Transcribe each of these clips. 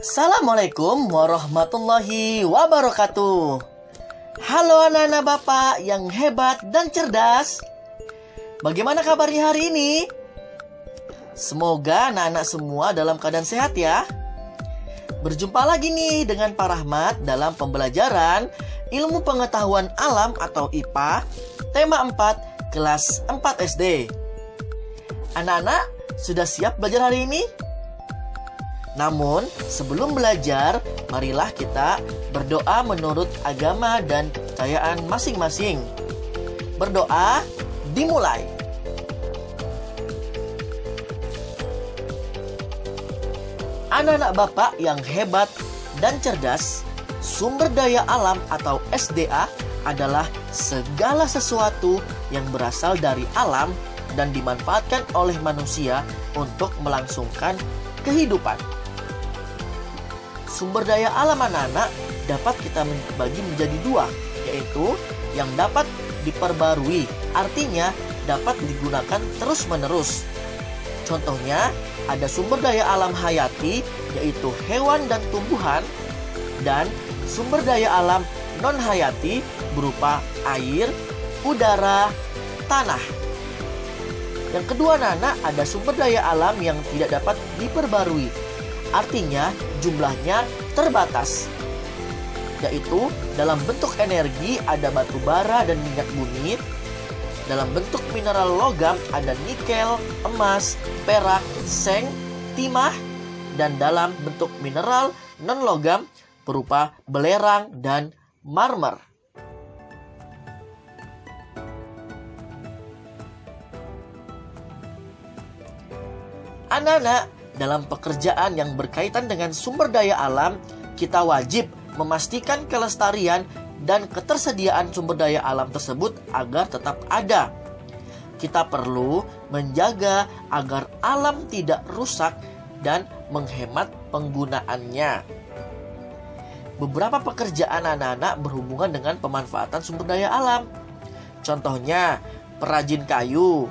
Assalamualaikum warahmatullahi wabarakatuh. Halo anak-anak Bapak yang hebat dan cerdas. Bagaimana kabarnya hari ini? Semoga anak-anak semua dalam keadaan sehat ya. Berjumpa lagi nih dengan Pak Rahmat dalam pembelajaran Ilmu Pengetahuan Alam atau IPA, tema 4, kelas 4 SD. Anak-anak, sudah siap belajar hari ini? Namun, sebelum belajar, marilah kita berdoa menurut agama dan kepercayaan masing-masing. Berdoa dimulai. Anak-anak Bapak yang hebat dan cerdas, sumber daya alam atau SDA adalah segala sesuatu yang berasal dari alam dan dimanfaatkan oleh manusia untuk melangsungkan kehidupan. Sumber daya alam anak-anak dapat kita bagi menjadi dua, yaitu yang dapat diperbarui, artinya dapat digunakan terus-menerus. Contohnya, ada sumber daya alam hayati, yaitu hewan dan tumbuhan, dan sumber daya alam non-hayati berupa air, udara, tanah. Yang kedua, Nana, ada sumber daya alam yang tidak dapat diperbarui. Artinya, jumlahnya terbatas. Yaitu, dalam bentuk energi ada batu bara dan minyak bumi. Dalam bentuk mineral logam ada nikel, emas, perak, seng, timah. Dan dalam bentuk mineral non-logam berupa belerang dan marmer. Anak-anak, dalam pekerjaan yang berkaitan dengan sumber daya alam, kita wajib memastikan kelestarian dan ketersediaan sumber daya alam tersebut agar tetap ada. Kita perlu menjaga agar alam tidak rusak dan menghemat penggunaannya. Beberapa pekerjaan anak-anak berhubungan dengan pemanfaatan sumber daya alam. Contohnya, perajin kayu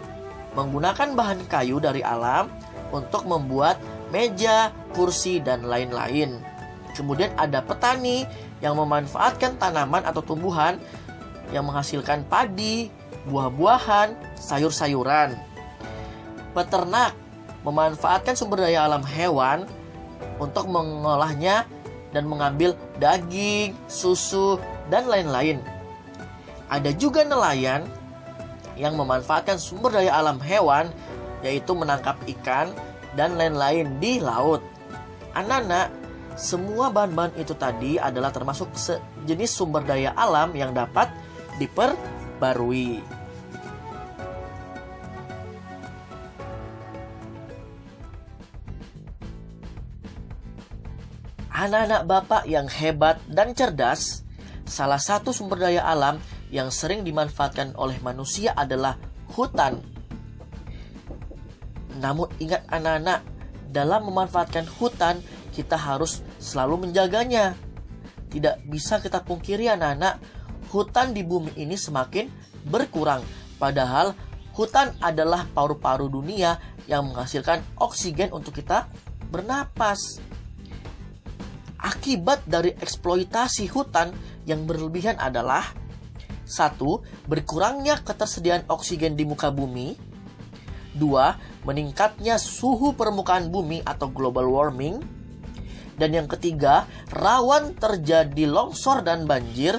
menggunakan bahan kayu dari alam untuk membuat meja, kursi, dan lain-lain. Kemudian ada petani yang memanfaatkan tanaman atau tumbuhan yang menghasilkan padi, buah-buahan, sayur-sayuran. Peternak memanfaatkan sumber daya alam hewan untuk mengolahnya dan mengambil daging, susu, dan lain-lain. Ada juga nelayan yang memanfaatkan sumber daya alam hewan yaitu menangkap ikan dan lain-lain di laut. Anak-anak, semua bahan-bahan itu tadi adalah termasuk sejenis sumber daya alam yang dapat diperbarui. Anak-anak Bapak yang hebat dan cerdas, salah satu sumber daya alam yang sering dimanfaatkan oleh manusia adalah hutan. Namun ingat anak-anak, dalam memanfaatkan hutan kita harus selalu menjaganya. Tidak bisa kita pungkiri anak-anak, hutan di bumi ini semakin berkurang. Padahal hutan adalah paru-paru dunia yang menghasilkan oksigen untuk kita bernapas. Akibat dari eksploitasi hutan yang berlebihan adalah satu, berkurangnya ketersediaan oksigen di muka bumi. Dua, meningkatnya suhu permukaan bumi atau global warming. Dan yang ketiga, rawan terjadi longsor dan banjir.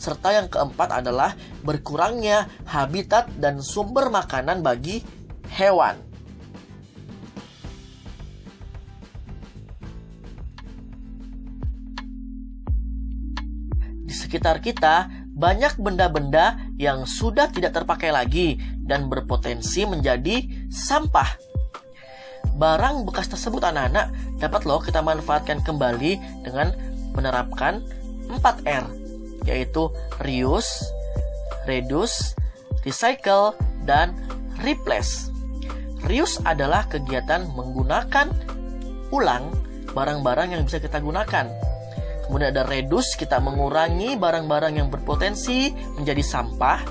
Serta yang keempat adalah berkurangnya habitat dan sumber makanan bagi hewan. Di sekitar kita banyak benda-benda yang sudah tidak terpakai lagi dan berpotensi menjadi sampah. Barang bekas tersebut anak-anak dapat loh kita manfaatkan kembali dengan menerapkan 4R yaitu reuse, reduce, recycle, dan replace. Reuse adalah kegiatan menggunakan ulang barang-barang yang bisa kita gunakan Kemudian ada reduce, kita mengurangi barang-barang yang berpotensi menjadi sampah.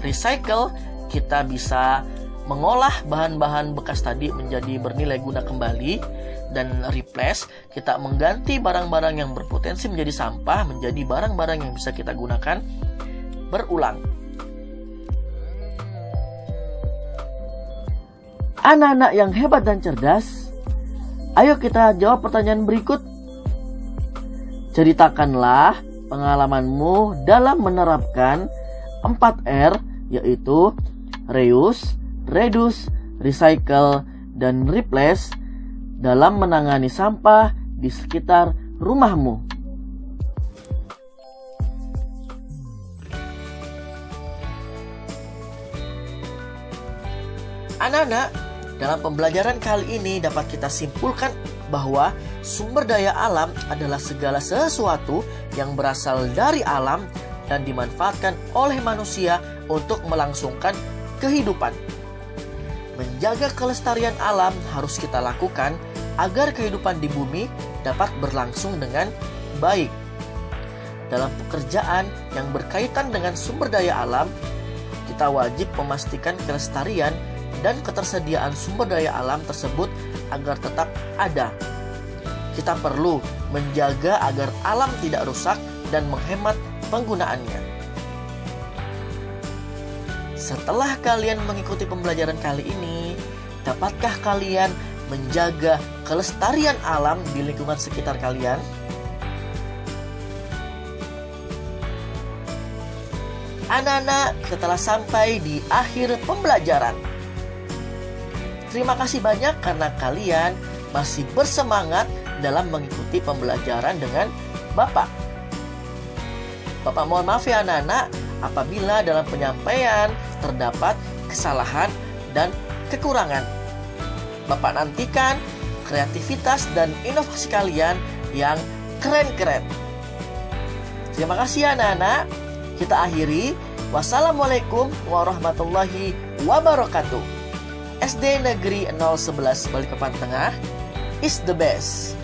Recycle, kita bisa mengolah bahan-bahan bekas tadi menjadi bernilai guna kembali dan replace, kita mengganti barang-barang yang berpotensi menjadi sampah menjadi barang-barang yang bisa kita gunakan berulang. Anak-anak yang hebat dan cerdas, ayo kita jawab pertanyaan berikut. Ceritakanlah pengalamanmu dalam menerapkan 4R yaitu reuse, reduce, recycle, dan replace dalam menangani sampah di sekitar rumahmu. Anak-anak, dalam pembelajaran kali ini dapat kita simpulkan bahwa sumber daya alam adalah segala sesuatu yang berasal dari alam dan dimanfaatkan oleh manusia untuk melangsungkan kehidupan. Menjaga kelestarian alam harus kita lakukan agar kehidupan di bumi dapat berlangsung dengan baik. Dalam pekerjaan yang berkaitan dengan sumber daya alam, kita wajib memastikan kelestarian dan ketersediaan sumber daya alam tersebut agar tetap ada. Kita perlu menjaga agar alam tidak rusak dan menghemat penggunaannya. Setelah kalian mengikuti pembelajaran kali ini, dapatkah kalian menjaga kelestarian alam di lingkungan sekitar kalian? Anak-anak, setelah sampai di akhir pembelajaran, terima kasih banyak karena kalian masih bersemangat dalam mengikuti pembelajaran dengan Bapak. Bapak mohon maaf ya anak-anak apabila dalam penyampaian terdapat kesalahan dan kekurangan. Bapak nantikan kreativitas dan inovasi kalian yang keren-keren. Terima kasih anak-anak. Kita akhiri. Wassalamualaikum warahmatullahi wabarakatuh. SD Negeri 011 Balikpapan Tengah is the best.